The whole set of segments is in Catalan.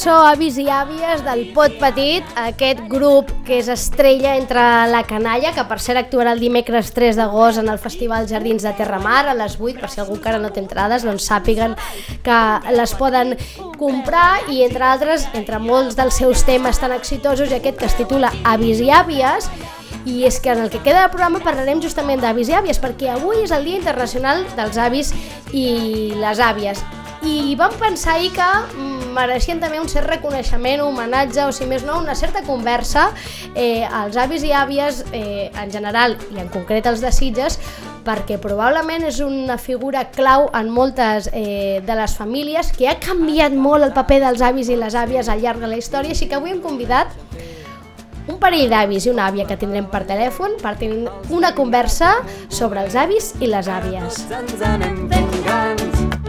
cançó Avis i Àvies del Pot Petit, aquest grup que és estrella entre la canalla, que per cert actuarà el dimecres 3 d'agost en el Festival Jardins de Terramar a les 8, per si algú encara no té entrades, doncs sàpiguen que les poden comprar i entre altres, entre molts dels seus temes tan exitosos i aquest que es titula Avis i Àvies, i és que en el que queda del programa parlarem justament d'avis i àvies, perquè avui és el Dia Internacional dels Avis i les Àvies. I vam pensar ahir que mm, mereixien també un cert reconeixement, homenatge, o si més no, una certa conversa eh, als avis i àvies eh, en general i en concret els de Sitges, perquè probablement és una figura clau en moltes eh, de les famílies que ha canviat molt el paper dels avis i les àvies al llarg de la història, així que avui hem convidat un parell d'avis i una àvia que tindrem per telèfon per tenir una conversa sobre els avis i les àvies. ens anem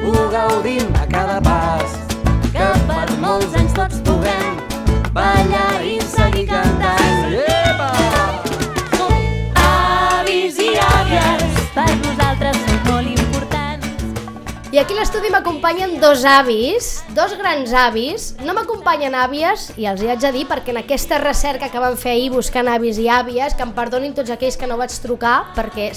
ho gaudim a cada pas. Per molts anys tots puguem ballar i seguir cantant. Epa! I aquí a l'estudi m'acompanyen dos avis, dos grans avis. No m'acompanyen àvies, i els hi haig de dir, perquè en aquesta recerca que vam fer ahir buscant avis i àvies, que em perdonin tots aquells que no vaig trucar, perquè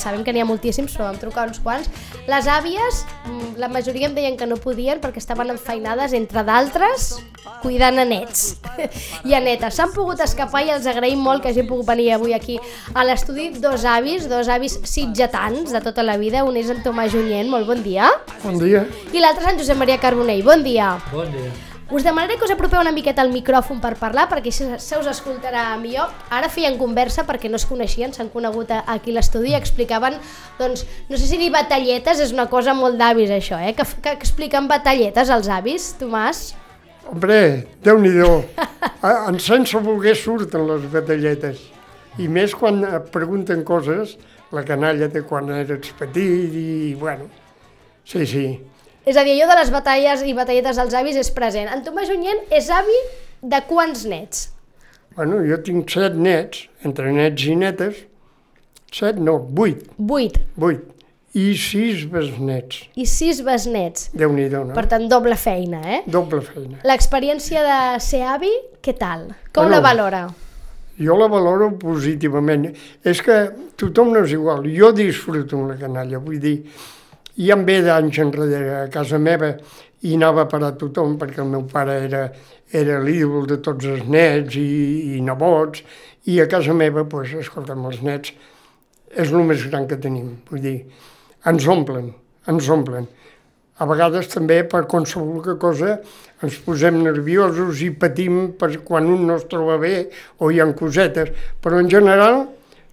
sabem que n'hi ha moltíssims, però vam trucar uns quants, les àvies, mm, la majoria em deien que no podien perquè estaven enfeinades, entre d'altres, cuidant a nets i a netes. S'han pogut escapar i els agraïm molt que hagin pogut venir avui aquí a l'estudi dos avis, dos avis sitgetans de tota la vida. Un és en Tomàs Junyent, molt bon dia. Bon dia. I l'altre és en Josep Maria Carbonell, bon dia. Bon dia. Us demanaré que us apropeu una miqueta al micròfon per parlar, perquè se, se us escoltarà millor. Ara feien conversa perquè no es coneixien, s'han conegut aquí a l'estudi i explicaven, doncs, no sé si dir batalletes és una cosa molt d'avis això, eh? Que, que expliquen batalletes als avis, Tomàs. Hombre, Déu-n'hi-do. En sense voler surten les batalletes. I més quan et pregunten coses, la canalla de quan eres petit i, bueno, sí, sí. És a dir, allò de les batalles i batalletes als avis és present. En Tomàs Junyent és avi de quants nets? Bueno, jo tinc set nets, entre nets i netes, set, no, vuit, Vuit. vuit, i sis besnets. I sis besnets. Déu-n'hi-do, no? Per tant, doble feina, eh? Doble feina. L'experiència de ser avi, què tal? Com Bueno, la valora? Jo la valoro positivament. És que tothom no és igual. Jo disfruto amb la canalla, vull dir, ja em ve d'anys enrere a casa meva i anava a parar tothom perquè el meu pare era, era l'ídol de tots els nets i, i nebots i a casa meva, doncs, escolta'm, els nets és el més gran que tenim. Vull dir, ens omplen, ens omplen. A vegades també per qualsevol cosa ens posem nerviosos i patim per quan un no es troba bé o hi ha cosetes, però en general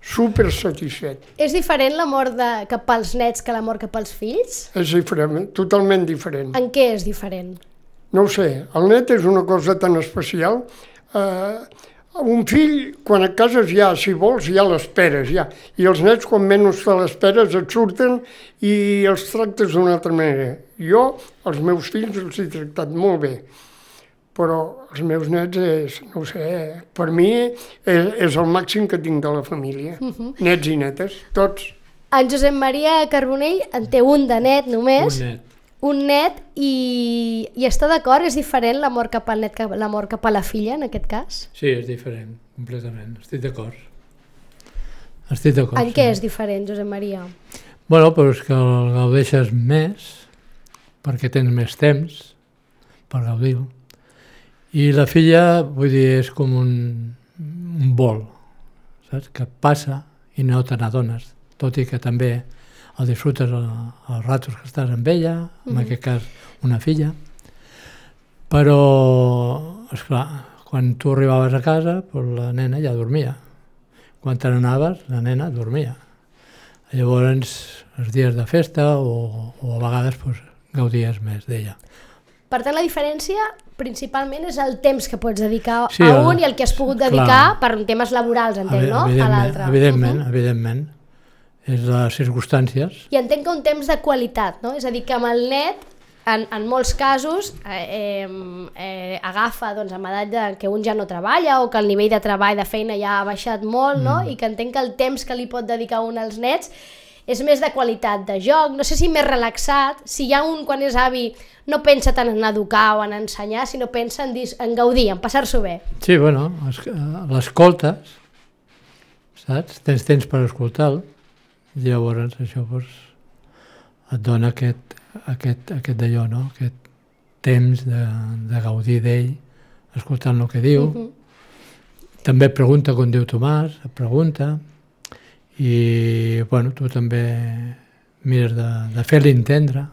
super satisfet. És diferent l'amor de... cap als nets que l'amor cap als fills? És diferent, totalment diferent. En què és diferent? No ho sé, el net és una cosa tan especial. Eh, un fill, quan et cases ja, si vols, ja l'esperes, ja. I els nets, quan menys te l'esperes, et surten i els tractes d'una altra manera. Jo, els meus fills, els he tractat molt bé. Però els meus nets, és, no ho sé, per mi és, és el màxim que tinc de la família. Nets i netes, tots. En Josep Maria Carbonell en té un de net només, Un net. un net i, i està d'acord? És diferent l'amor cap al net que l'amor cap a la filla, en aquest cas? Sí, és diferent, completament. Estic d'acord. Estic d'acord. En què és diferent, Josep Maria? Bueno, però és que el gaudeixes més perquè tens més temps per gaudir-ho. I la filla, vull dir, és com un, un vol, saps? Que passa i no te n'adones. Tot i que també el disfrutes el- els ratos que estàs amb ella, en Mhm. aquest cas una filla. Però, és clar, quan tu arribaves a casa, doncs la nena ja dormia. Quan te n'anaves, la nena dormia. Llavors, els dies de festa o, o a vegades pues, gaudies més d'ella. Per tant, la diferència principalment és el temps que pots dedicar Sí, a el- un i el que has pogut clar. dedicar per temes laborals, entenc, no? A Evidentment, l'altre. evidentment, evidentment. És les circumstàncies. I entenc que un temps de qualitat, no? És a dir, que amb el net, en, en molts casos, eh, eh, eh, agafa doncs, amb edat de, que un ja no treballa o que el nivell de treball, de feina ja ha baixat molt, no? I que entenc que el temps que li pot dedicar un als nets és més de qualitat de joc, no sé si més relaxat, si hi ha un quan és avi no pensa tant en educar o en ensenyar, sinó pensa en, dis, en gaudir, en passar-s'ho bé. Sí, bueno, eh, l'escoltes, saps? Tens temps per escoltar-lo, llavors això pues, et dona aquest, aquest, aquest d'allò, no? Aquest temps de, de gaudir d'ell, escoltant el que diu. Mhm. També et pregunta com diu Tomàs, pregunta, i bueno, tu també mires de, de fer-li entendre.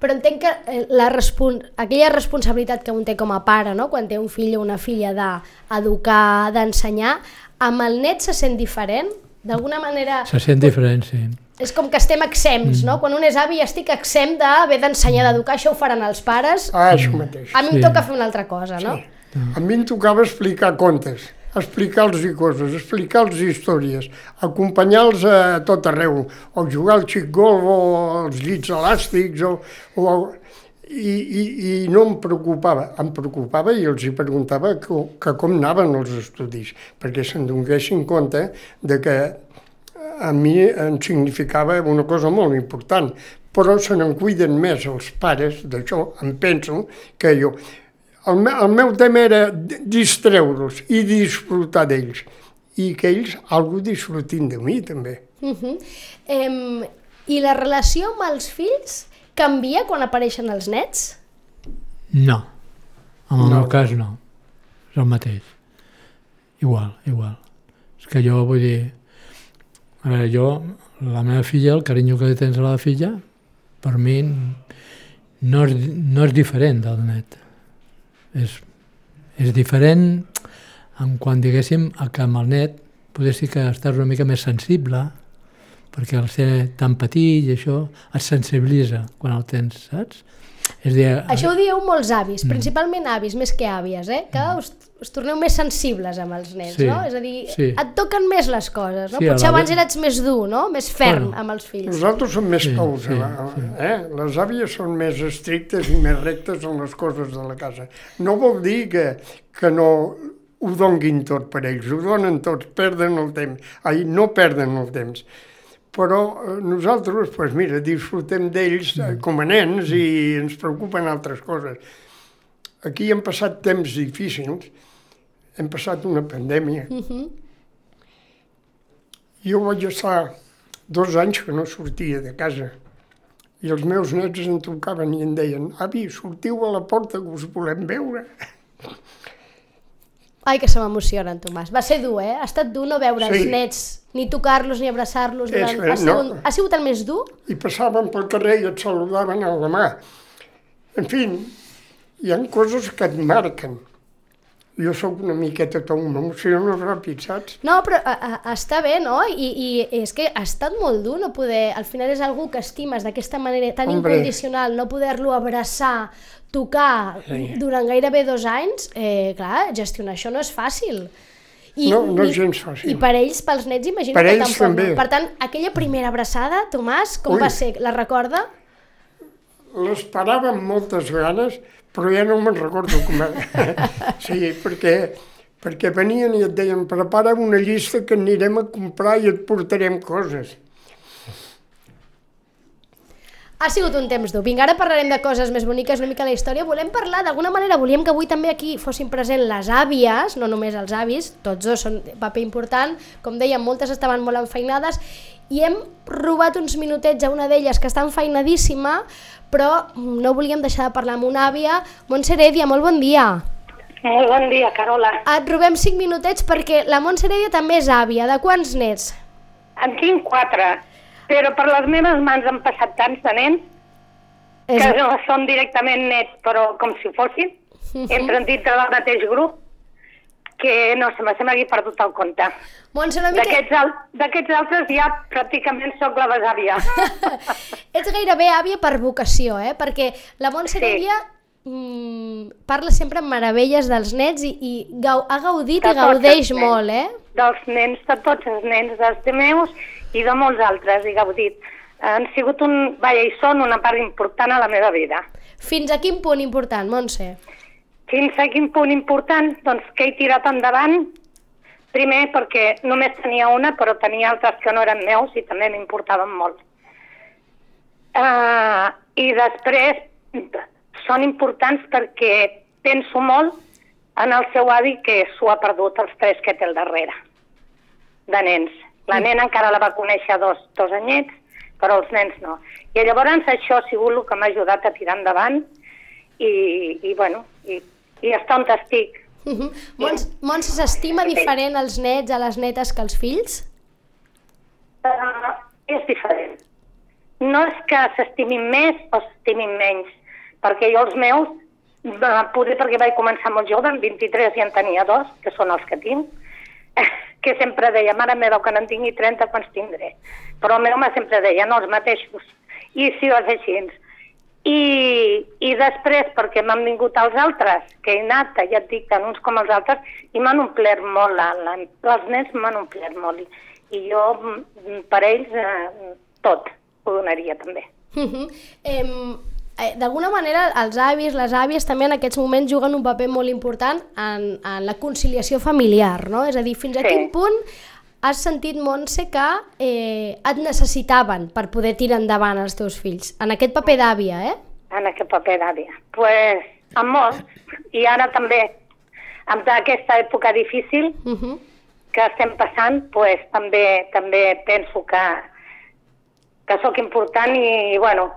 Però entenc que eh, la respon aquella responsabilitat que un té com a pare, no? quan té un fill o una filla d'educar, d'ensenyar, amb el net se sent diferent? D'alguna manera Se sent diferent, sí. és com que estem exempts, Mm. no? Quan un és avi estic exempt d'haver d'ensenyar, d'educar, això ho faran els pares, Ah, això mateix. a mi Sí. em toca fer una altra cosa, no? A mi em tocava explicar contes, explicar-los coses, explicar-los històries, acompanyar-los a tot arreu, o jugar al xic golf, o als llits elàstics, o, o, i, i, i no em preocupava. Em preocupava i els hi preguntava que, que com anaven els estudis, perquè se'n donguessin compte de que a mi em significava una cosa molt important, però se n'en cuiden més els pares d'això, em penso, que jo. El, me, el meu tema era di- distreure-los i disfrutar d'ells, i que ells algú disfrutin de mi també. Uh -huh. em, I la relació amb els fills canvia quan apareixen els nets? No, en el No. meu cas no, és el mateix. Igual, igual. És que jo vull dir, a veure, jo, la meva filla, el carinyo que li tens a la filla, per mi no és, no és diferent del net. És, és diferent en quan diguéssim a que amb el net potser sí que estàs una mica més sensible, perquè al ser tan petit i això et sensibilitza quan el tens, saps? És dir, Això ho dieu molts avis, principalment avis, més que àvies, eh? que us, us torneu més sensibles amb els nens, Sí, no? És a dir, sí. et toquen més les coses, no? Sí, Potser abans eres més dur, no? Més ferm Bueno. amb els fills. Nosaltres som més Sí, tous, sí, eh? Les àvies són més estrictes i més rectes en les coses de la casa. No vol dir que, que no ho donguin tot per ells, ho donen tots, perden el temps. Ai, no perden el temps. Però eh, nosaltres, doncs mira, disfrutem d'ells eh, com a nens i ens preocupen altres coses. Aquí hem passat temps difícils, hem passat una pandèmia. Jo vaig estar dos anys que no sortia de casa i els meus nets em trucaven i em deien avi, sortiu a la porta que us volem veure. Ai, que se m'emocionen, Tomàs. Va ser dur, eh? Ha estat dur no veure els Sí. nets, ni tocar-los, ni abraçar-los. Durant... Ha, sigut... no. ha sigut el més dur? I passaven pel carrer i et saludaven a la mà. En fi, hi ha coses que et marquen. Jo sóc una miqueta tom, m'emociono ràpid, saps? No, però a, a, està bé, no? I, I és que ha estat molt dur no poder... Al final és algú que estimes d'aquesta manera tan Hombre. incondicional, no poder-lo abraçar, tocar Sí. durant gairebé dos anys, eh, clar, gestionar això no és fàcil. I, No, no és gens fàcil. I per ells, pels nets, imagino Per que ells tampoc. també. Per tant, aquella primera abraçada, Tomàs, com Ui. va ser? La recorda? L'esperava amb moltes ganes, però ja no me'n recordo com era. sí, perquè, perquè venien i et deien prepara una llista que anirem a comprar i et portarem coses. Ha sigut un temps dur. Vinga, ara parlarem de coses més boniques, una mica la història. Volem parlar, d'alguna manera, volíem que avui també aquí fossin present les àvies, no només els avis, tots dos són paper important. Com dèiem, moltes estaven molt enfeinades i hem robat uns minutets a una d'elles que està enfeinadíssima, però no volíem deixar de parlar amb una àvia. Montse Heredia, molt bon dia. Molt bon dia, Carola. Et robem 5 minutets perquè la Montse Heredia també és àvia. De quants nets? En tinc quatre, però per les meves mans han passat tants de nens És... que no són directament nets, però com si fossin. Entren dintre del mateix grup. Que no sembla que he perdut el compte. Montse, una mica... D'aquests al altres ja pràcticament sóc la besàvia. Ets gairebé àvia per vocació, eh? Perquè la Montse Sí. Núria mm, parla sempre amb meravelles dels nets i, i gau, ha gaudit De i gaudeix nens. molt, eh? Dels nens, de tots els nens, dels meus i de molts altres, he gaudit. Han sigut un... Vaja, i són una part important a la meva vida. Fins a quin punt important, Montse? Fins a quin punt important? Doncs que he tirat endavant, primer perquè només tenia una, però tenia altres que no eren meus i també m'importaven molt. Uh, I després són importants perquè penso molt en el seu avi que s'ho ha perdut els tres que té al darrere, de nens. La nena encara la va conèixer dos, dos anyets, però els nens no. I llavors això ha sigut el que m'ha ajudat a tirar endavant i, i bueno, i, i estar on estic. Uh Montse, Montse s'estima diferent els nets a les netes que els fills? Uh, és diferent. No és que s'estimin més o s'estimin menys, perquè jo els meus, uh, poder perquè vaig començar molt jove, amb 23 i en tenia dos, que són els que tinc, que sempre deia, mare meva, quan en tingui 30, quants tindré? Però el meu me sempre deia, no, els mateixos. I sí, és així. I, I després, perquè m'han vingut els altres, que he anat, ja et dic, tant uns com els altres, i m'han omplert molt, la, la, els nens m'han omplert molt. I, i jo, mm, per ells, eh, tot ho donaria també. Uh -huh. eh, D'alguna manera, els avis, les àvies també en aquests moments juguen un paper molt important en, en la conciliació familiar, no? És a dir, fins a Sí. quin punt has sentit, Montse, que eh, et necessitaven per poder tirar endavant els teus fills? En aquest paper d'àvia, eh? en aquest paper d'àvia. pues, amb molts, i ara també, amb aquesta època difícil Uh -huh. que estem passant, pues, també també penso que, que sóc important i, bueno,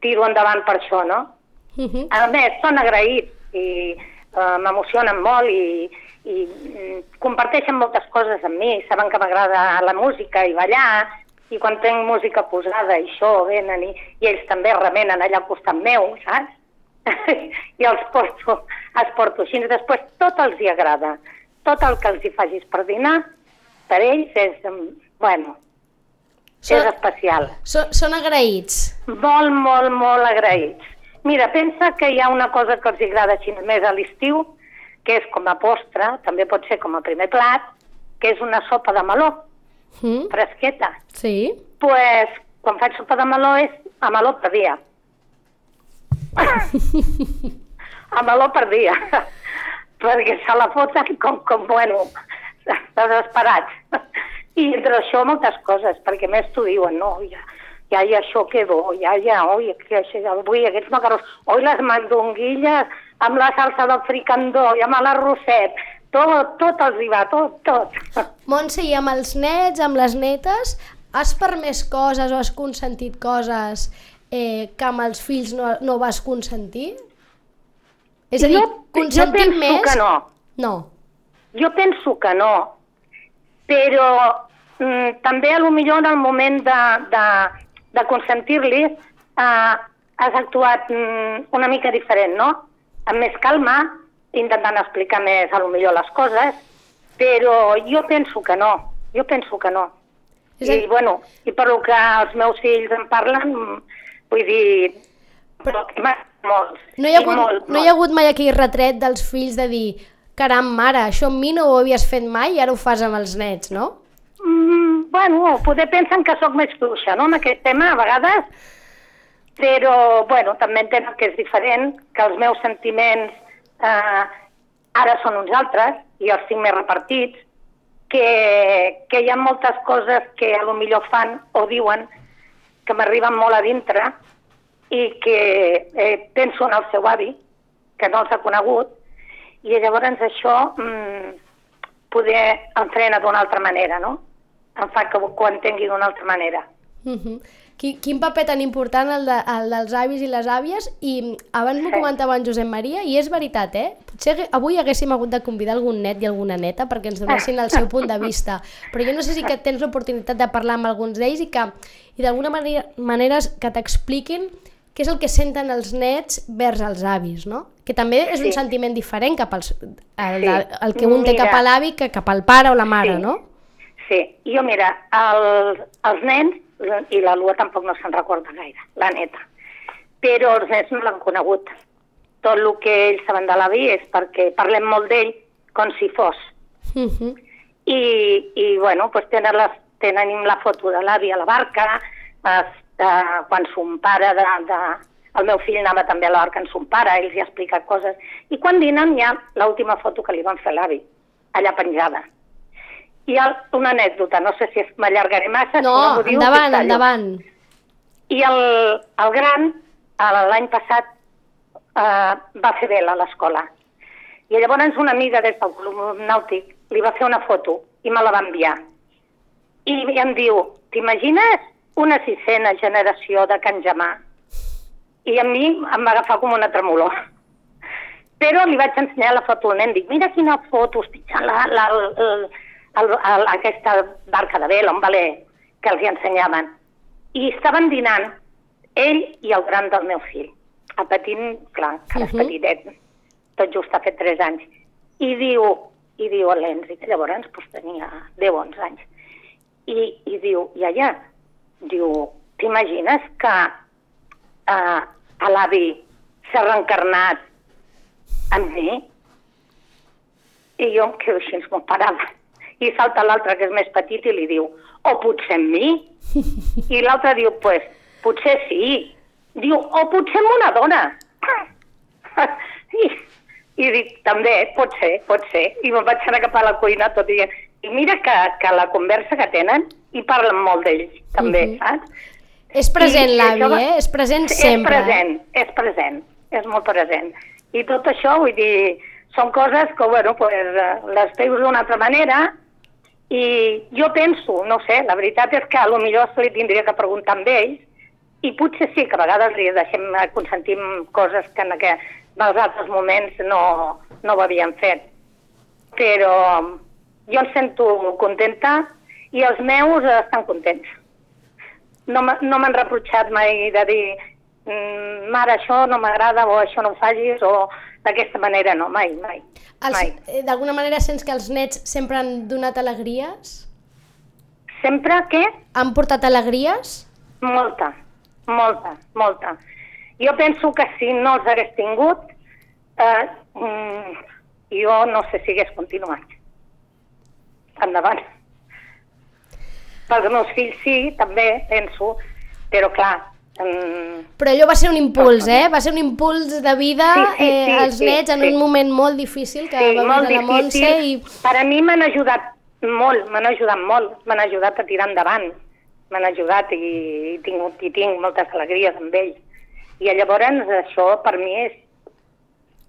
tiro endavant per això, no? Uh -huh. A més, són agraïts i uh, m'emocionen molt i, i mm, comparteixen moltes coses amb mi, saben que m'agrada la música i ballar, i quan tinc música posada i això, venen i, i ells també remenen allà al costat meu, saps? I els porto, els porto així. Després tot els hi agrada. Tot el que els hi facis per dinar, per ells és, mm, bueno, Són, és especial. són, són agraïts. Molt, molt, molt agraïts. Mira, pensa que hi ha una cosa que els agrada així més a l'estiu, que és com a postre, també pot ser com a primer plat, que és una sopa de meló, Mm? fresqueta. Sí. pues, quan faig sopa de meló és a meló per dia. a meló per dia. Perquè se la foten com, com bueno, desesperats. I entre això moltes coses, perquè més t'ho diuen, no, ja, ja hi ha això que bo, ja hi ha, oi, que això, avui aquests macarrons, oi, les mandonguilles amb la salsa del fricandó i amb l'arrosset, tot, tot els hi va, tot, tot. Montse, i amb els nets, amb les netes, has permès coses o has consentit coses eh, que amb els fills no, no vas consentir? És a dir, Jo- jo consentir penso més... que no. No. Jo penso que no, però mm, també a lo millor en el moment de, de, de consentir-li eh, has actuat mm, una mica diferent, no? Amb més calma, intentant explicar més a lo millor les coses, però jo penso que no, jo penso que no. És a I, bueno, i per lo que els meus fills em parlen, vull dir, però... molt. No hi, ha hagut, molt, no hi ha hagut mai aquell retret dels fills de dir caram, mare, això amb mi no ho havies fet mai i ara ho fas amb els nets, no? Mm, bueno, poder pensen que sóc més fluixa, no?, en aquest tema, a vegades, però, bueno, també entenen que és diferent, que els meus sentiments eh, ara són uns altres i els tinc més repartits, que, que hi ha moltes coses que a lo millor fan o diuen que m'arriben molt a dintre i que eh, penso en el seu avi, que no els ha conegut, i llavors això mm, poder em frena d'una altra manera, no? Em fa que ho entengui d'una altra manera. Uh -huh. Quin, quin paper tan important el, de, el dels avis i les àvies i abans m'ho comentava en Josep Maria i és veritat, eh? Potser avui haguéssim hagut de convidar algun net i alguna neta perquè ens donessin el seu punt de vista però jo no sé si que tens l'oportunitat de parlar amb alguns d'ells i que i d'alguna manera, manera que t'expliquin què és el que senten els nets vers els avis, no? Que també és un Sí. sentiment diferent cap als, el, Sí. el que un té Mira. cap a l'avi que cap al pare o la mare, Sí. no? Sí, jo mira, el, els nens, i la Lua tampoc no se'n recorda gaire, la neta, però els nens no l'han conegut. Tot el que ells saben de l'avi és perquè parlem molt d'ell com si fos. Uh -huh. I, i bueno, pues tenen, les, tenen la foto de l'avi a la barca, es, eh, quan son pare de, de... El meu fill anava també a la barca amb son pare, ells hi ha explicat coses. I quan dinen hi ha l'última foto que li van fer a l'avi, allà penjada. Hi ha una anècdota, no sé si es- m'allargaré massa. si No, diu, endavant, endavant. I el, el gran, a l'any passat, eh, va fer vela a l'escola. I llavors una amiga des del club nàutic li va fer una foto i me la va enviar. I em diu, t'imagines una sisena generació de Can Jamà? I a mi em va agafar com una tremolor. Però li vaig ensenyar la foto al nen, dic, mira quina foto, estic a la, la, el, el, aquesta barca de vela, un valer que els hi ensenyaven. I estaven dinant ell i el gran del meu fill. El petit, clar, encara és Mhm. petitet, tot just ha fet 3 anys. I diu, i diu a l'Enri, que llavors pues, tenia 10-11 anys, i, i diu, iaia, diu, t'imagines que eh, a l'avi s'ha reencarnat amb mi? I jo em quedo així, m'ho parava. I salta l'altre, que és més petit, i li diu, o potser amb mi? I l'altre diu, pues, potser sí. Diu, o potser amb una dona. I, i dic, també, pot ser, pot ser. I me'n vaig anar cap a la cuina tot dient, i mira que, que la conversa que tenen, i parlen molt d'ells, també, Mhm. saps? És present l'avi, va- eh? És present sempre. És present, és present, és molt present. I tot això, vull dir, són coses que, bueno, pues, eh, les veus d'una altra manera i jo penso, no sé, la veritat és que a lo millor se li tindria que preguntar amb ells i potser sí que a vegades li deixem, consentim coses que en, aqu- en els altres moments no, no ho havien fet. Però jo em sento contenta i els meus estan contents no no m'han reprotxat mai de dir mm, mare, això no m'agrada o això no ho facis o d'aquesta manera no, mai, mai. Eh, D'alguna manera sents que els nets sempre han donat alegries? Sempre que Han portat alegries? molta, molta, molta. Jo penso que si no els hagués tingut, eh, mm, jo no sé si hagués continuat. Endavant. Pels meus fills sí, també, penso, però clar, mm, Però allò va ser un impuls, eh? Va ser un impuls de vida Sí, sí, eh, sí, als sí, nets en sí. un moment molt difícil que sí, va viure la Montse i... Per a mi m'han ajudat molt, m'han ajudat molt, m'han ajudat a tirar endavant, m'han ajudat i, i, tinc, i tinc moltes alegries amb ells. I llavors això per mi és,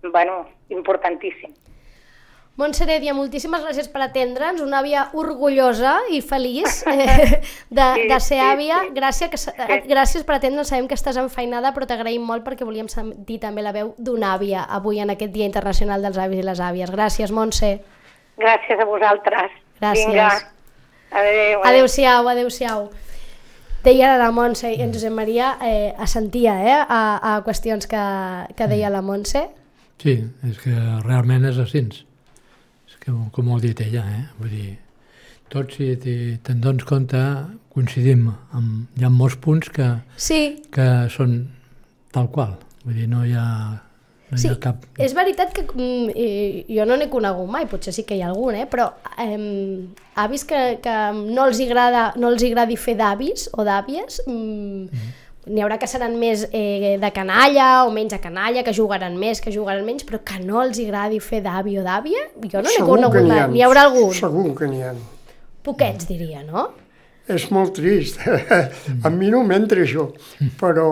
bueno, importantíssim. Montse Heredia, moltíssimes gràcies per atendre'ns, una àvia orgullosa i feliç eh, de, Sí, de ser àvia. sí. Gràcies, que, eh, gràcies per atendre'ns, sabem que estàs enfeinada, però t'agraïm molt perquè volíem sentir també la veu d'una àvia avui en aquest Dia Internacional dels Avis i les Àvies. Gràcies, Montse. Gràcies a vosaltres. Gràcies. Vinga. Adéu. Adéu-siau, adéu-siau. Deia la Montse i en Josep Maria eh, assentia eh, a, a qüestions que, que deia la Montse. Sí, és que realment és així. Que, com ho ha dit ella, eh? Vull dir, tots, si te- te'n dones compte, coincidim. Amb, hi ha molts punts que, Sí, que són tal qual. Vull dir, no hi ha, no Sí, hi ha cap... és veritat que mm, jo no n'he conegut mai, potser sí que hi ha algun, eh? però eh, avis que, que no, els agrada, no els agradi fer d'avis o d'àvies, mm, n'hi haurà que seran més eh, de canalla o menys de canalla, que jugaran més, que jugaran menys, però que no els agradi fer d'avi o d'àvia, jo no n'he conegut mai. N'hi haurà algun, Segur que n'hi ha. poquets diria, no? És molt trist. A mi no m'entra això, però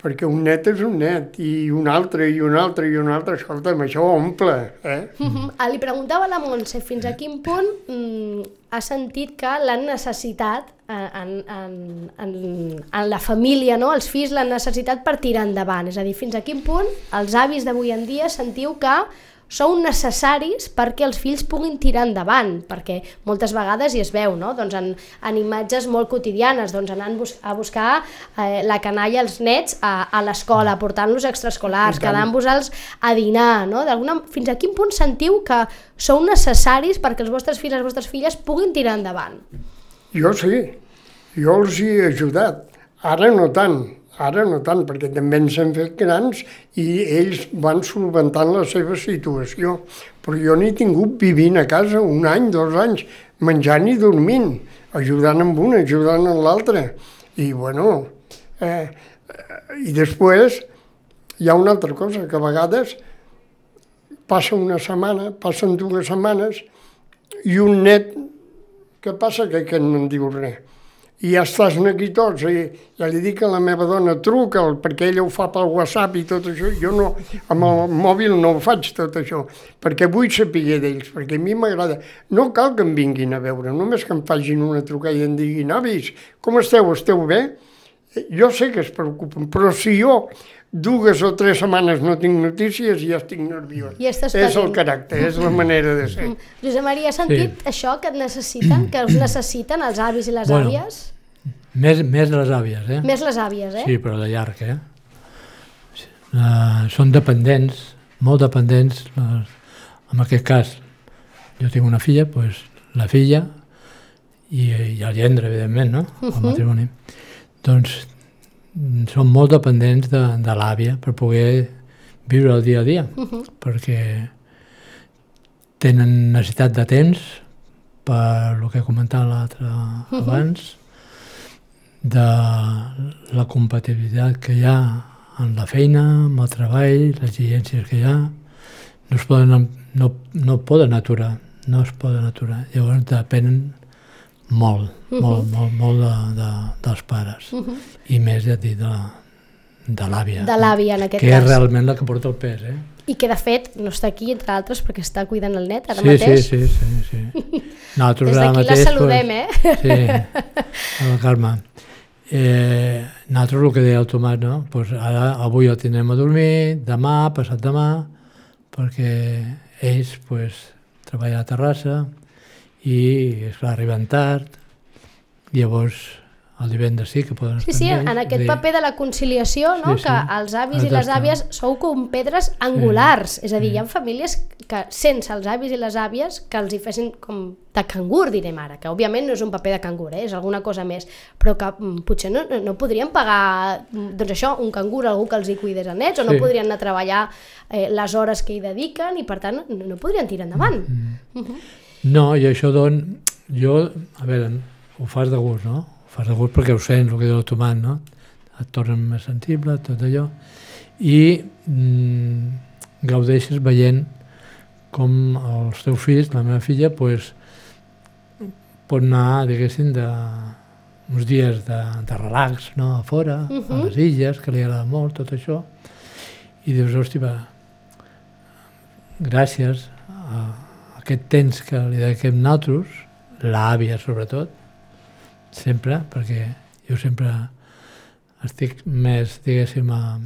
perquè un net és un net, i un altre, i un altre, i un altre, escolta'm, això omple, eh? Mhm. Ah, Li preguntava a la Montse fins a quin punt mm, ha sentit que l'han necessitat eh, en, en, en, en la família, no? els fills l'han necessitat per tirar endavant. És a dir, fins a quin punt els avis d'avui en dia sentiu que sou necessaris perquè els fills puguin tirar endavant, perquè moltes vegades hi es veu, no? doncs en, en imatges molt quotidianes, doncs anant bus a buscar eh, la canalla als nets a, a l'escola, portant-los extraescolars, quedant-vos-els a dinar, no? Fins a quin punt sentiu que sou necessaris perquè els vostres fills i les vostres filles puguin tirar endavant? Jo sí, jo els hi he ajudat. Ara no tant, ara no tant, perquè també ens hem fet grans i ells van solventant la seva situació. Però jo n'he tingut vivint a casa un any, dos anys, menjant i dormint, ajudant amb una, ajudant amb l'altra. I bueno, eh, i després hi ha una altra cosa, que a vegades passa una setmana, passen dues setmanes, i un net, què passa que aquest no en diu res? I ja estàs aquí tots, i ja li dic a la meva dona, truca'l, perquè ella ho fa pel WhatsApp i tot això, jo no, amb el mòbil no ho faig tot això, perquè vull saber d'ells, perquè a mi m'agrada. No cal que em vinguin a veure, només que em facin una trucada i em diguin, avis, com esteu, esteu bé? Jo sé que es preocupen, però si jo dues o tres setmanes no tinc notícies ja estic nerviós. I estàs és el caràcter, és la manera de ser. Josep Maria, has sentit sí. això que et necessiten, que us necessiten els avis i les Bueno. àvies? Més, més les àvies, eh? Més les àvies, eh? Sí, però de llarg, eh? Uh, són dependents, molt dependents. Les, en aquest cas, jo tinc una filla, doncs la filla i, i el gendre, evidentment, no? El matrimoni. Doncs són molt dependents de, de l'àvia per poder viure el dia a dia, perquè tenen necessitat de temps per el que comentava l'altre abans, de la compatibilitat que hi ha en la feina, amb el treball, les exigències que hi ha, no es poden, no, no poden aturar, no es poden aturar. Llavors depenen molt, molt, molt, molt de, de, dels pares. I més, ja et dic, de, de l'àvia. De l'àvia, en aquest que cas. és realment la que porta el pes, eh? I que, de fet, no està aquí, entre altres, perquè està cuidant el net ara sí, mateix. sí, sí, sí, sí. Nosaltres Des d'aquí la saludem, pues, eh? Sí, a la Carme. Eh, nosaltres el que deia el Tomàs, no? Pues ara, avui el tindrem a dormir, demà, passat demà, perquè ells pues, treballen a Terrassa i, esclar, arriben tard, llavors el divendres sí que poden Sí, estar sí, amb en aquest dir, paper de la conciliació, no? Sí, sí. que els avis i les àvies sou com pedres angulars, és a dir, hi ha famílies que sense els avis i les àvies que els hi fessin com de cangur, direm ara, que òbviament no és un paper de cangur, eh? és alguna cosa més, però que mm, potser no, no- podrien pagar mm, doncs això, un cangur, algú que els hi cuidés els nets, o no Sí. podrien anar a treballar eh, les hores que hi dediquen i per tant no, no podrien tirar endavant. Mm. No, i això don... Jo, a veure, ho fas de gust, no? Fas de gust perquè ho sents, el que diu Tomàs, no? Et torna més sensible, tot allò. I mm, gaudeixes veient com els teus fills, la meva filla, pues, pot anar, diguéssim, de, uns dies de, de relax, no?, a fora, uh -huh. a les illes, que li agrada molt, tot això, i dius, hòstia, va, gràcies a aquest temps que li dediquem nosaltres, l'àvia sobretot, sempre, perquè jo sempre estic més, diguéssim, a,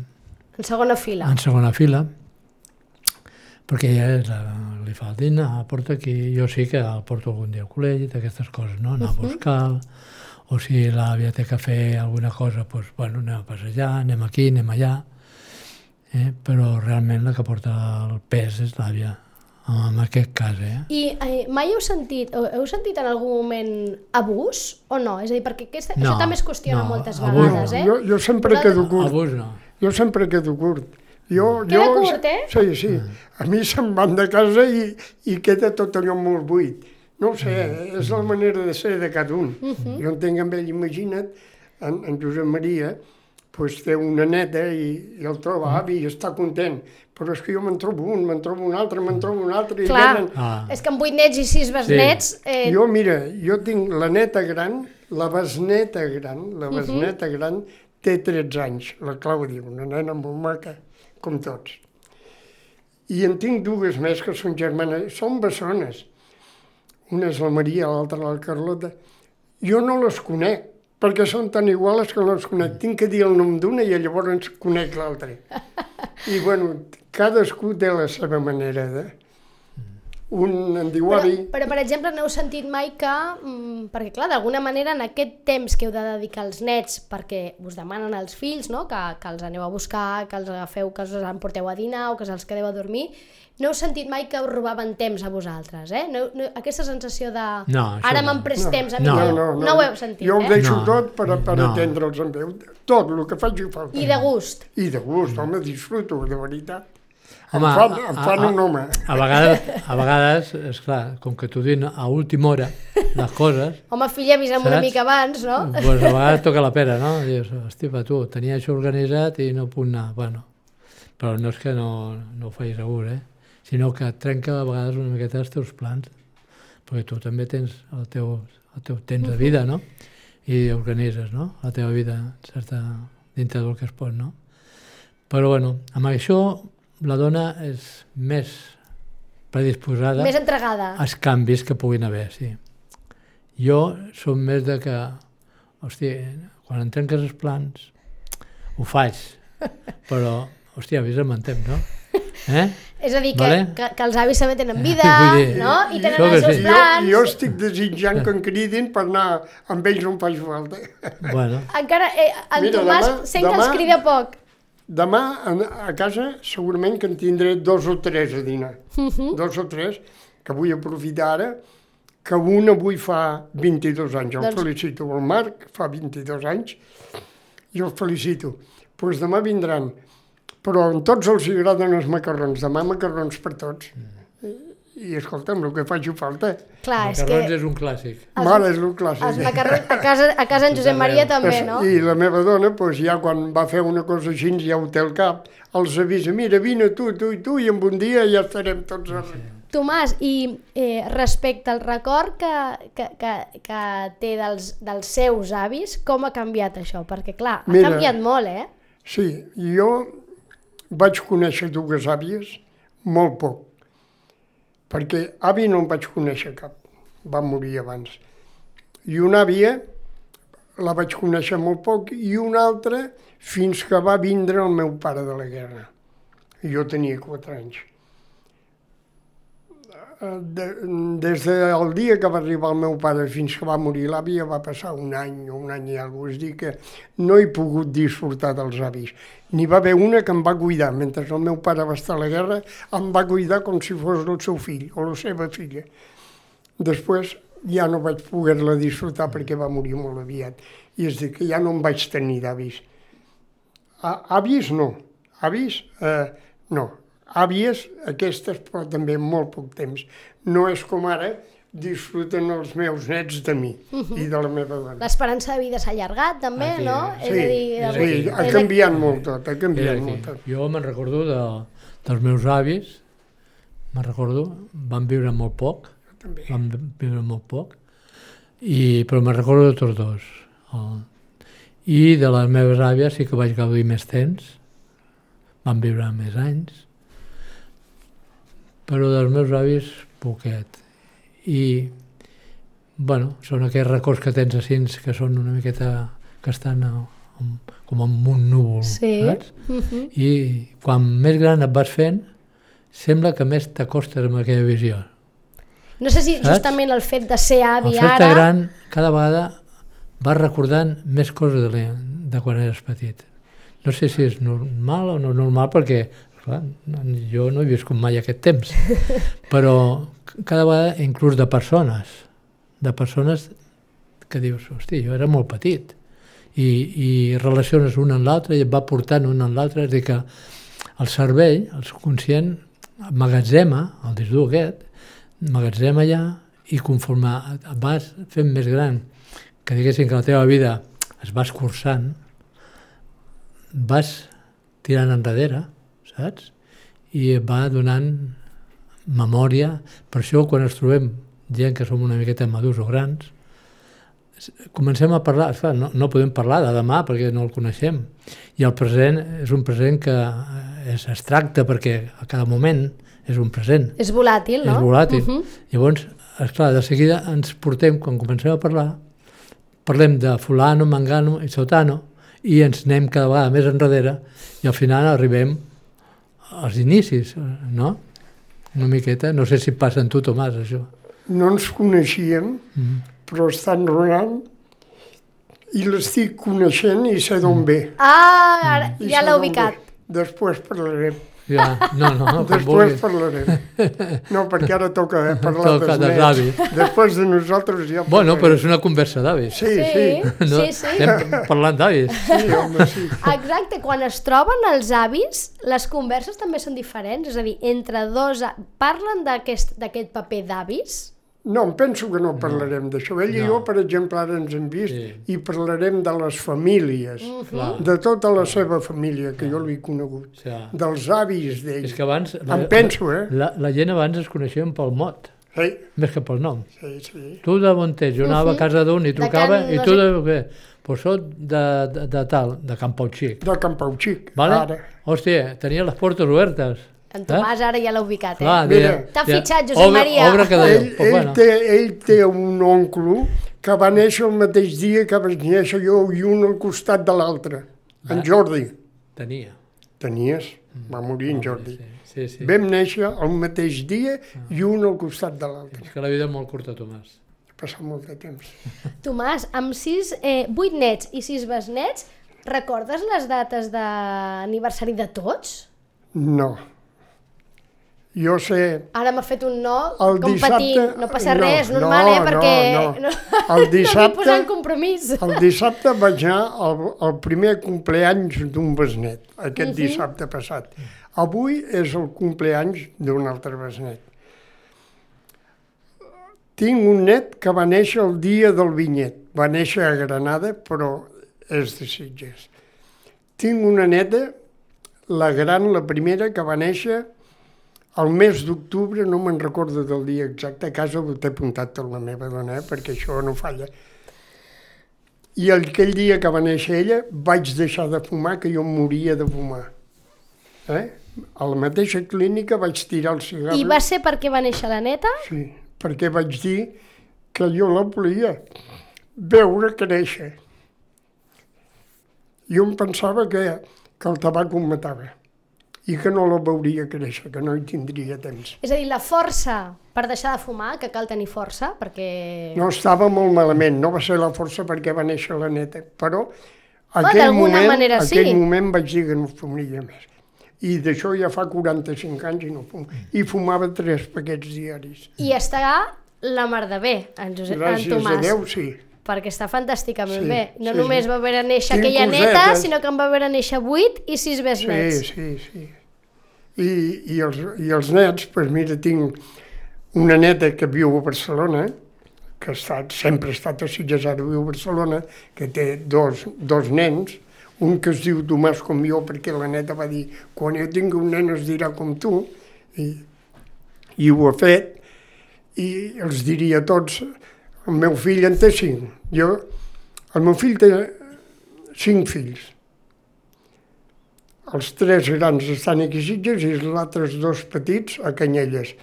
En segona fila. en segona fila, perquè ella és la, li fa el dinar, porta aquí, jo sí que el porto algun dia al col·legi, d'aquestes coses, no? anar a buscar o si l'àvia té que fer alguna cosa, doncs, bueno, anem a passejar, anem aquí, anem allà, eh? però realment la que porta el pes és l'àvia, en aquest cas, eh? I eh, mai heu sentit, heu sentit en algun moment abús o no? És a dir, perquè aquesta, No, això també es qüestiona no, moltes abús vegades, no. eh? Jo, jo sempre Vosaltres- quedo curt. Abús no. Jo sempre quedo curt. Jo, Queda jo, curt, eh? Sí, sí. A mi se'm van de casa i, i queda tot allò molt buit. No ho sé, és la manera de ser de cada un. Jo entenc amb ell, imagina't, en, en Josep Maria, pues, té una neta i, i el troba avi i està content. Però és que jo me'n trobo un, me'n trobo un altre, me'n trobo un altre. I Clar, venen... Ah. és que amb vuit nets i sis besnets... Eh, Jo, mira, jo tinc la neta gran, la besneta gran, la besneta gran té 13 anys, la Clàudia, una nena molt maca, com tots. I en tinc dues més que són germanes, són bessones. Una és la Maria, l'altra la Carlota. Jo no les conec, perquè són tan iguales que no les conec. Tinc que dir el nom d'una i llavors conec l'altra. I, bueno, cadascú té la seva manera de... Un en diu Però, avi... però, per exemple, no heu sentit mai que... Mm, perquè, clar, d'alguna manera, en aquest temps que heu de dedicar als nets, perquè us demanen als fills no? que, que els aneu a buscar, que els agafeu, que els emporteu a dinar o que els quedeu a dormir, no heu sentit mai que us robaven temps a vosaltres, eh? No, no, aquesta sensació de... No, Ara no. me'n pres temps a mi, No. no, no, no, ho heu sentit, jo ho eh? deixo No. tot per, per No. atendre'ls amb veu. Tot, el que faci falta. I de gust. I de gust, home, disfruto, de veritat. Home, em fan, em a- fan a- un home. A vegades, a vegades, és clar, com que t'ho diuen a última hora, les coses, Home, filla, avisa'm una mica abans, no? pues a vegades toca la pera, no? Dius, hosti, va, tu, tenia això organitzat i no puc anar. Bueno, però no és que no, no ho facis a gust, eh? Sinó que trenca a vegades una miqueta els teus plans, perquè tu també tens el teu, el teu temps de vida, no? I organitzes, no? La teva vida, certa, dintre del que es pot, no? Però, bueno, amb això la dona és més predisposada Més entregada. els canvis que puguin haver, sí. Jo som més de que, hosti, quan em trenques els plans, ho faig, però, hòstia, avisa'm en temps, no? Eh? És a dir, que, Vale. que, que els avis també tenen vida, dir, no? I tenen que els seus sí. Jo, plans. jo estic desitjant que em cridin per anar amb ells on faci falta. Bueno, Encara, eh, en Mira, Tomàs demà- sent que demà- els crida poc. Demà a, a casa segurament que en tindré dos o tres a dinar. Dos o tres, que vull aprofitar ara, que un avui fa 22 anys. El Doncs- felicito. El Marc fa 22 anys i el felicito. Doncs pues demà vindran. Però a tots els agraden els macarrons. Demà macarrons per tots. I, i escolta'm, el que faci falta. Clar, és macarrons que és un clàssic. Els- Mare, és el clàssic. els macarrons a casa, a casa en Josep Maria també, no? I la meva dona, doncs, ja quan va fer una cosa així, ja ho té al cap, els avisa, mira, vine tu, tu i tu, i en un dia ja estarem tots arreu. Tomàs, i eh, respecte al record que, que, que, que té dels, dels seus avis, com ha canviat això? Perquè, clar, ha Mira. canviat molt, eh? Sí, jo vaig conèixer dues àvies molt poc, perquè avi no en vaig conèixer cap, va morir abans. I una àvia la vaig conèixer molt poc i una altra fins que va vindre el meu pare de la guerra. Jo tenia quatre anys. Eh, De, des del dia que va arribar el meu pare fins que va morir l'àvia va passar un any o un any i alguna cosa. És dir, que no he pogut disfrutar dels avis. N'hi va haver una que em va cuidar, mentre el meu pare va estar a la guerra, em va cuidar com si fos el seu fill o la seva filla. Després ja no vaig poder-la disfrutar perquè va morir molt aviat. I és dir, que ja no em vaig tenir d'avis. Avis no, avis eh, no. Àvies, aquestes, però també molt poc temps. No és com ara disfruten els meus nets de mi i de la meva dona. L'esperança de vida s'ha allargat, també, Aquí, no? sí, és a dir. Sí, ha canviat molt tot, ha canviat molt tot. Jo me'n recordo de, dels meus avis, me'n recordo, van viure molt poc, També. van viure molt poc, i, però me'n recordo de tots dos. El, I de les meves àvies sí que vaig gaudir més temps, van viure més anys, però dels meus avis poquet. I, bueno, són aquells records que tens així que són una miqueta, que estan a, com en un núvol, Sí. saps? Mhm. I quan més gran et vas fent, sembla que més t'acostes amb aquella visió. No sé si Saps? justament el fet de ser avi fer-te ara... gran, cada vegada vas recordant més coses de, de quan eres petit. No sé si és normal o no normal, perquè clar, jo no he viscut mai aquest temps, però cada vegada, inclús de persones, de persones que dius, hosti, jo era molt petit, i, i relaciones una amb l'altra i et va portant una amb l'altra, és dir que el cervell, el subconscient, magatzema, el disc dur aquest, magatzema allà i conforme et vas fent més gran, que diguéssim que la teva vida es va escurçant, vas tirant enrere, saps? I va donant memòria. Per això, quan ens trobem gent que som una miqueta madurs o grans, comencem a parlar, esclar, no, no podem parlar de demà perquè no el coneixem. I el present és un present que eh, és abstracte perquè a cada moment és un present És volàtil, no? és volàtil. Mhm. Llavors, esclar, de seguida ens portem, quan comencem a parlar, parlem de fulano, mangano i sotano i ens anem cada vegada més enrere i al final arribem als inicis, no? Una miqueta. No sé si passa en tu, Tomàs, això. No ens coneixíem, Mm. però estan ronant i l'estic coneixent i sé d'on ve. Ah, ara, ja l'ha ubicat. ve. Després parlarem. Ja, no, no, Després vulguis. parlarem. No, perquè ara toca eh, parlar Toca dels avis. Després de nosaltres ja Bueno, però parlarem. és una conversa d'avis. Sí, sí. No? sí, sí. Estem parlant d'avis. Sí, home, sí. Exacte, quan es troben els avis, les converses també són diferents, és a dir, entre dos... Parlen d'aquest d'aquest paper d'avis? No, em penso que no parlarem d'això. Ell i No. jo, per exemple, ara ens hem vist Sí. i parlarem de les famílies, Clar. de tota la seva família, que jo l'he conegut, sigui, dels avis d'ell. és que abans... Em penso, eh? La, la gent abans es coneixien pel mot, Sí, més que pel nom. sí, sí. Tu de on ets? Jo anava a casa d'un i trucava, Can- i no tu de què? Pues soc de, de, de tal, de Can Pau Xic. De Can Pau Xic, Vale? ara. Hòstia, tenia les portes obertes. En Tomàs ara ja l'ha ubicat, eh? Deia- T'ha fitxat, Josep obre, Maria. Obre cada Ell, ell, bueno, té, ell té un oncle que va néixer el mateix dia que vaig néixer jo i un al costat de l'altre, en Jordi. tenia. Tenies? Va morir en Jordi. Sí, sí. sí. Vam néixer el mateix dia i un al costat de l'altre. És que la vida és molt curta, Tomàs. Ha passat molt de temps. Tomàs, amb sis, eh, vuit nets i sis besnets, recordes les dates d'aniversari de tots? No. Jo sé... Ara m'ha fet un no El competint. dissabte- No passa no, res, no, normal, eh? no, Perquè no. no, El no dissabte- posar en compromís. El dissabte vaig anar al, al primer compleanys d'un besnet, aquest dissabte passat. Avui és el compleanys d'un altre besnet. Tinc un net que va néixer el dia del vinyet. Va néixer a Granada, però és de Sitges. Tinc una neta, la gran, la primera, que va néixer el mes d'octubre, no me'n recordo del dia exacte, a casa ho té apuntat tot la meva dona, eh, perquè això no falla. I aquell dia que va néixer ella vaig deixar de fumar, que jo em moria de fumar. Eh? A la mateixa clínica vaig tirar el cigarro. I va ser perquè va néixer la neta? Sí, perquè vaig dir que jo la volia veure créixer. Jo em pensava que, que el tabac ho matava i que no la veuria créixer, que no hi tindria temps. És a dir, la força per deixar de fumar, que cal tenir força, perquè... No estava molt malament, no va ser la força perquè va néixer la neta, però Home, aquell, d'alguna moment, manera sí. aquell moment vaig dir que no fumaria més. I d'això ja fa 45 anys i no fumo. I fumava tres paquets diaris. I està la mar de bé, en, Josep, en Gràcies Tomàs. a Déu, sí. Perquè està fantàsticament Sí, bé. No sí, només sí. va veure néixer Tinc aquella neta, cosetes. sinó que en va veure néixer vuit i sis Sí, besnets. sí, sí. I, i, els, I els nets, doncs mira, tinc una neta que viu a Barcelona, que ha estat, sempre ha estat a Sitges, ara viu a Barcelona, que té dos, dos nens, un que es diu Tomàs com jo, perquè la neta va dir, quan jo tingui un nen es dirà com tu, i, i ho ha fet, i els diria a tots, el meu fill en té cinc. Jo, el meu fill té cinc fills. Els tres grans estan aquí a Sitges i els altres dos petits a Canyelles,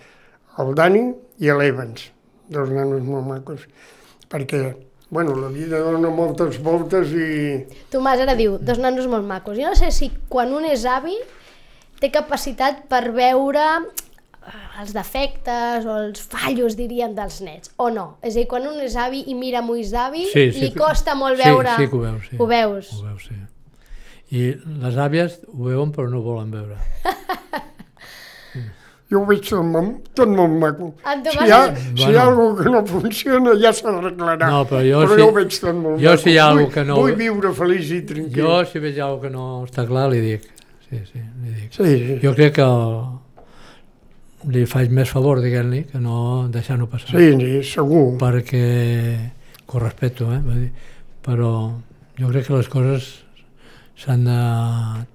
el Dani i l'Evans, dos nanos molt macos, perquè, bueno, la vida dona moltes voltes i... Tomàs ara diu, dos nanos molt macos. Jo no sé si quan un és avi té capacitat per veure els defectes o els fallos, dirien, dels nets, o no? És a dir, quan un és avi i mira amb ulls d'avi, Sí, sí li costa molt sí, veure... sí que ho veus, sí. Ho veus? Ho veus, sí. I les àvies ho veuen però no volen veure. Jo ho veig tot molt, tot molt maco. Si hi ha, és- si hi ha Bueno. alguna que no funciona ja s'arreglarà. No, però jo però sí- jo ho veig tot molt jo maco. si hi ha vull, que no- Vull viure feliç i tranquil. Jo, si veig alguna que no està clar, li dic. Sí, sí, li dic. Sí, sí. Jo crec que el, li faig més favor, diguem-li, que no deixar-ho passar. Sí, sí, segur. Perquè, que ho respecto, eh? vull dir, però jo crec que les coses s'han de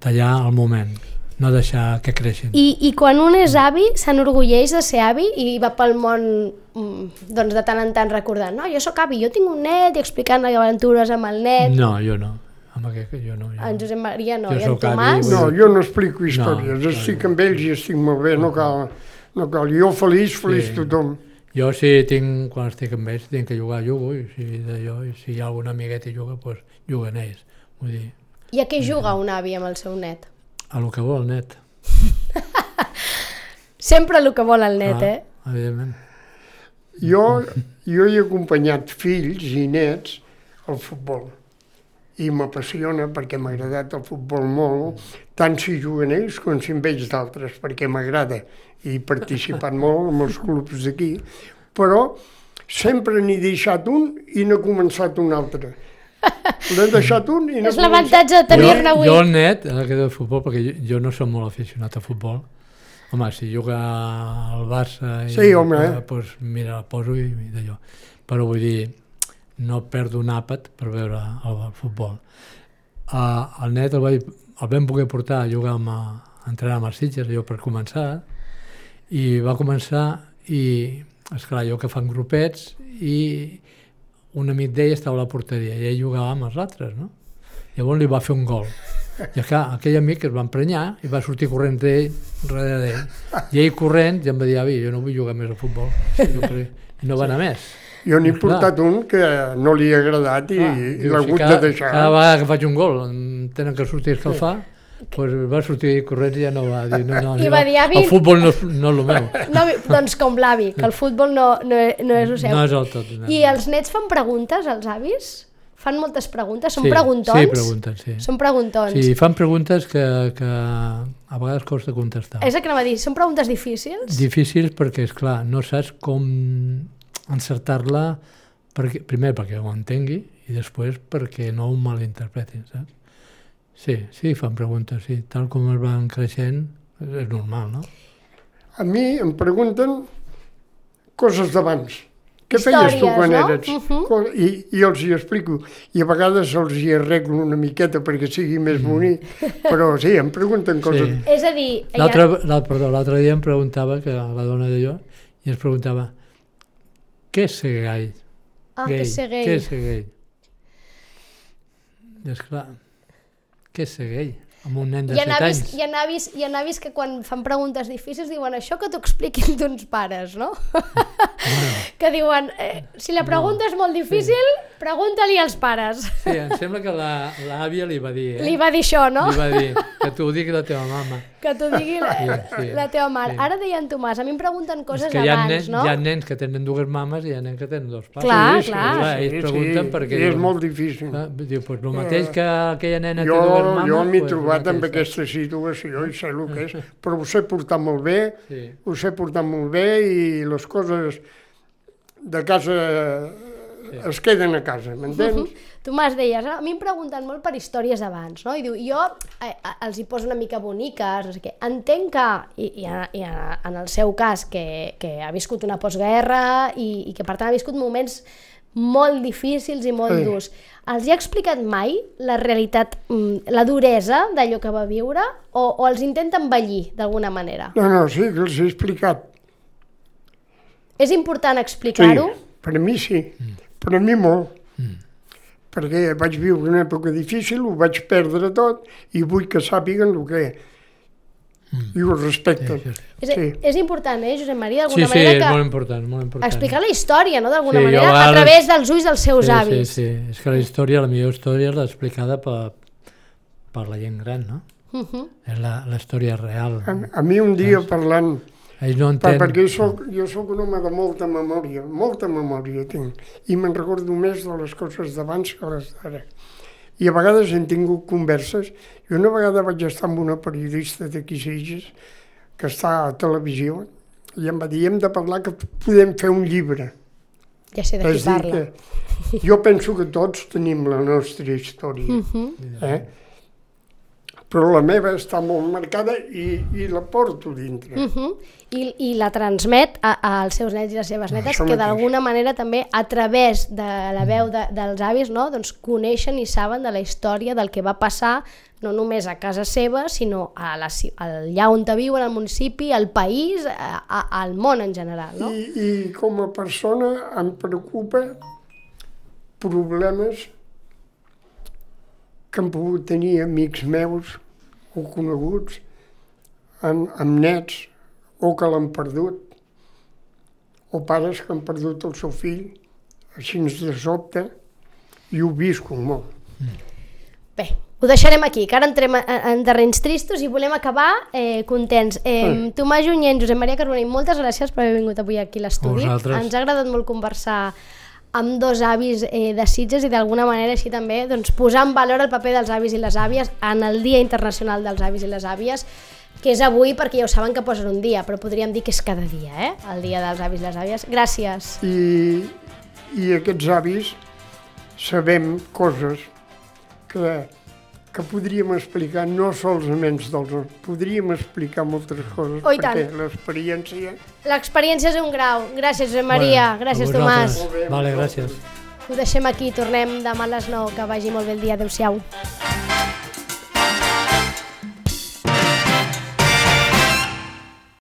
tallar al moment, no deixar que creixin. I, I quan un és avi, s'enorgulleix de ser avi i va pel món mm, doncs de tant en tant recordant no, jo sóc avi, jo tinc un net i explicant aventures amb el net. No, jo no. Amb aquest, jo no. Jo. En Josep Maria no, Jo i en sóc avi, Tomàs... vull No, jo no explico històries, no, estic amb ells i estic molt bé, no cal, no cal. Jo feliç, feliç Sí. tothom. Jo si tinc, quan estic amb ells, tinc que jugar, jugo, i si, d'allò, i si hi ha alguna amigueta i juga, doncs juguen ells. Vull dir, I a què juga un avi amb el seu net? a lo que vol el net. Sempre el que vol el net, Ah, eh? Evidentment. Jo, jo he acompanyat fills i nets al futbol i m'apassiona perquè m'ha agradat el futbol molt, tant si juguen ells com si en veig d'altres, perquè m'agrada i he participat molt en els clubs d'aquí, però sempre n'he deixat un i n'he començat un altre. L'he deixat un i n'he És l'avantatge de tenir-ne jo, avui. jo el net, en aquest de futbol, perquè jo, jo no som molt aficionat a futbol, home, si juga al Barça i, Sí, home. eh, doncs mira, el poso i, i d'allò. Però vull dir, no perdo un àpat per veure el, el futbol. Uh, el net el, vaig, el vam poder portar a jugar amb, a, entrenar amb els Sitges, jo per començar, i va començar i, esclar, jo que fan grupets i un amic d'ell estava a la porteria i ell jugava amb els altres, no? Llavors li va fer un gol. I clar, aquell amic es va emprenyar i va sortir corrent d'ell, darrere d'ell. I ell corrent i em va dir, avi, jo no vull jugar més a futbol. I no va anar més. Jo n'he portat un que no li ha agradat i, i l'ha hagut cada, de deixar. Cada vegada que faig un gol tenen que sortir a escalfar, doncs va sortir corrents i ja no va dir, no, no, I va dir, "Avi". el futbol no, és- no és el meu. No, doncs com l'avi, que el futbol no, no, no és el seu. No és el tot. No. I els nets fan preguntes, els avis? Fan moltes preguntes? Són Sí, preguntons? sí, pregunten, sí. Són preguntons. Sí, fan preguntes que, que a vegades costa contestar. És el que anava a dir, són preguntes difícils? Difícils perquè, és clar, no saps com encertar-la, perquè, primer perquè ho entengui i després perquè no ho malinterpretin, saps? Sí, sí, fan preguntes, sí. Tal com es van creixent, és normal, no? A mi em pregunten coses d'abans. Què feies tu Històries, quan no? eres? Mhm. Co- I, I els hi explico. I a vegades els hi arreglo una miqueta perquè sigui més bonic. Però sí, em pregunten coses. Sí. És a dir, l'altre dia em preguntava, que la dona de jo, i ens preguntava, què és ser gai? ah, que és ser gay. Què és ser gay? I esclar, què és ser gay? Amb un nen de ha, 7 avis, anys. hi, ha avis, hi ha avis que quan fan preguntes difícils diuen això que t'ho expliquin d'uns pares, no? que diuen, eh, si la pregunta és molt difícil, pregunta-li als pares. Sí, em sembla que la- l'àvia li va dir, eh? Li va dir això, no? Li va dir, que t'ho digui la teva mama. Que t'ho digui la, Sí, sí, la teva mare. sí. Ara deia en Tomàs, a mi em pregunten coses és que abans, nens, no? hi ha nens que tenen dues mames i hi ha nens que tenen dos pares. Clar, Sí, clar. clar, ells pregunten perquè I és diuen- molt difícil. Ah, diu, pues, el mateix que aquella nena Jo, té dues mames... jo m'he pues, el trobat amb aquesta situació i sé el que és, però ho sé portar molt bé, Sí. ho sé portar molt bé i les coses de casa es queden a casa, m'entens? Tomàs, deies, "Ah, a mi em pregunten molt per històries abans, no? I diu, jo eh, els hi poso una mica boniques, no sé què. Entenc que, i, i, a- i en el seu cas, que, que ha viscut una postguerra i, i que per tant ha viscut moments molt difícils i molt Sí. durs. Els hi ha explicat mai la realitat, mm, la duresa d'allò que va viure o, o els intenta embellir d'alguna manera? No, no, sí, que els he explicat. És important Sí, explicar-ho? per a mi sí, per a mi molt. Perquè vaig viure una època difícil, ho vaig perdre tot i vull que sàpiguen el que. I ho respecten. Sí, sí, És, Sí. és important, eh, Josep Maria, Sí, d'alguna sí, manera és que... molt important, molt important. explicar la història, no? d'alguna Sí, manera, a a vegades- través dels ulls dels seus sí, avis. Sí, sí, és que la història, la millor història és l'explicada per, per la gent gran, no? Mhm. És la, la història real. A, a mi un dia parlant, Ells no per, entenen... perquè jo soc, jo soc un home de molta memòria, molta memòria tinc, i me'n recordo més de les coses d'abans que les d'ara. I a vegades hem tingut converses. Jo una vegada vaig estar amb una periodista d'aquí Sitges, que està a televisió, i em va dir, hem de parlar que podem fer un llibre. Ja sé de qui parla. que jo penso que tots tenim la nostra història, Mhm. eh? Però la meva està molt marcada i, i la porto dintre. Mhm. I, I la transmet a, als seus nets i les seves netes, Això que d'alguna manera també a través de la veu de, dels avis no? doncs coneixen i saben de la història del que va passar no només a casa seva, sinó a la, allà on viuen, al municipi, al país, a, a, al món en general. No? I, I com a persona em preocupa problemes que han pogut tenir amics meus o coneguts amb, amb nets o que l'han perdut o pares que han perdut el seu fill així de sobte i ho visco molt. Bé, Ho deixarem aquí, que ara entrem en, en terrenys tristos i volem acabar eh, contents. Eh, Tomàs Junyent, Josep Maria Carbonell, moltes gràcies per haver vingut avui aquí a l'estudi. Ens ha agradat molt conversar amb dos avis eh, de Sitges i d'alguna manera així també doncs, posar en valor el paper dels avis i les àvies en el Dia Internacional dels Avis i les Àvies, que és avui perquè ja ho saben que posen un dia, però podríem dir que és cada dia, eh? el Dia dels Avis i les Àvies. Gràcies. I, i aquests avis sabem coses que, que podríem explicar no solament dels podríem explicar moltes coses Oh, perquè l'experiència L'experiència és un grau. Gràcies, Josep Maria. Bueno, gràcies, Tomàs. Vale, gràcies. Ho deixem aquí, tornem demà a les 9, que vagi molt bé el dia. Adéu-siau.